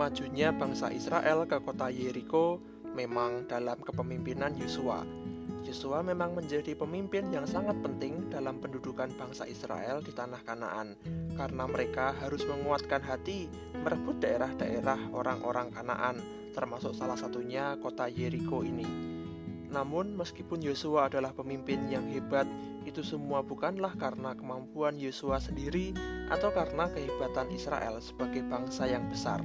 majunya bangsa Israel ke kota Yeriko memang dalam kepemimpinan Yosua. Yosua memang menjadi pemimpin yang sangat penting dalam pendudukan bangsa Israel di tanah Kanaan karena mereka harus menguatkan hati merebut daerah-daerah orang-orang Kanaan termasuk salah satunya kota Yeriko ini. Namun meskipun Yosua adalah pemimpin yang hebat itu semua bukanlah karena kemampuan Yosua sendiri atau karena kehebatan Israel sebagai bangsa yang besar.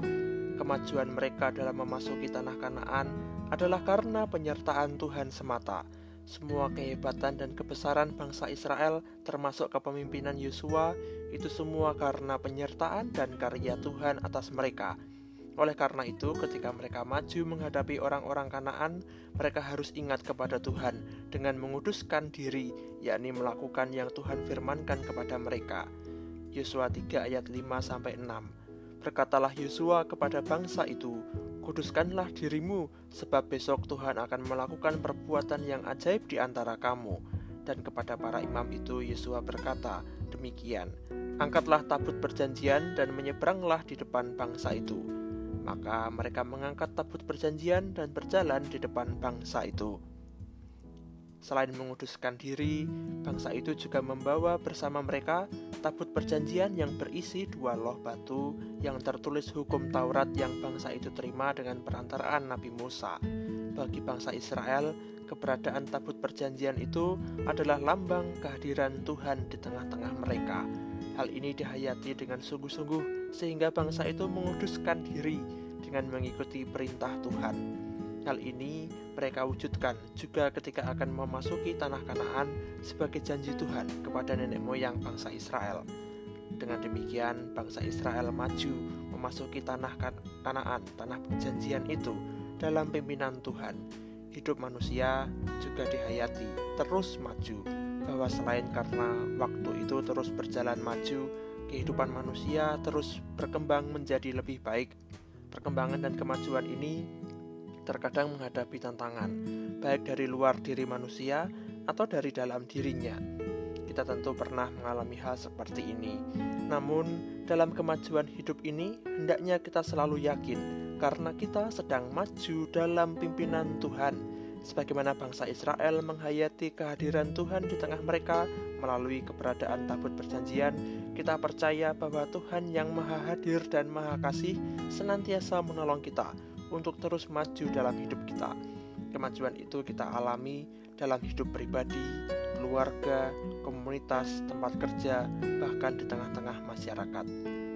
Kemajuan mereka dalam memasuki tanah Kanaan adalah karena penyertaan Tuhan semata. Semua kehebatan dan kebesaran bangsa Israel, termasuk kepemimpinan Yosua, itu semua karena penyertaan dan karya Tuhan atas mereka. Oleh karena itu, ketika mereka maju menghadapi orang-orang Kanaan, mereka harus ingat kepada Tuhan dengan menguduskan diri, yakni melakukan yang Tuhan firmankan kepada mereka. Yosua 3 ayat 5 sampai 6. Berkatalah Yosua kepada bangsa itu, Kuduskanlah dirimu, sebab besok Tuhan akan melakukan perbuatan yang ajaib di antara kamu. Dan kepada para imam itu Yosua berkata, demikian, Angkatlah tabut perjanjian dan menyeberanglah di depan bangsa itu maka mereka mengangkat tabut perjanjian dan berjalan di depan bangsa itu. Selain menguduskan diri, bangsa itu juga membawa bersama mereka tabut perjanjian yang berisi dua loh batu yang tertulis hukum Taurat yang bangsa itu terima dengan perantaraan Nabi Musa. Bagi bangsa Israel, keberadaan tabut perjanjian itu adalah lambang kehadiran Tuhan di tengah-tengah mereka. Hal ini dihayati dengan sungguh-sungguh sehingga bangsa itu menguduskan diri dengan mengikuti perintah Tuhan. Hal ini mereka wujudkan juga ketika akan memasuki tanah Kanaan sebagai janji Tuhan kepada nenek moyang bangsa Israel. Dengan demikian, bangsa Israel maju memasuki tanah kan-, Kanaan, tanah perjanjian itu dalam pimpinan Tuhan. Hidup manusia juga dihayati terus maju, bahwa selain karena waktu itu terus berjalan maju, kehidupan manusia terus berkembang menjadi lebih baik. Perkembangan dan kemajuan ini terkadang menghadapi tantangan, baik dari luar diri manusia atau dari dalam dirinya. Kita tentu pernah mengalami hal seperti ini. Namun, dalam kemajuan hidup ini, hendaknya kita selalu yakin karena kita sedang maju dalam pimpinan Tuhan sebagaimana bangsa Israel menghayati kehadiran Tuhan di tengah mereka melalui keberadaan tabut perjanjian, kita percaya bahwa Tuhan yang Maha Hadir dan Maha Kasih senantiasa menolong kita untuk terus maju dalam hidup kita. Kemajuan itu kita alami dalam hidup pribadi, keluarga, komunitas, tempat kerja, bahkan di tengah-tengah masyarakat.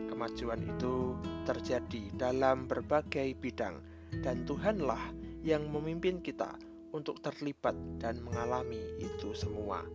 Kemajuan itu terjadi dalam berbagai bidang, dan Tuhanlah yang memimpin kita untuk terlibat dan mengalami itu semua.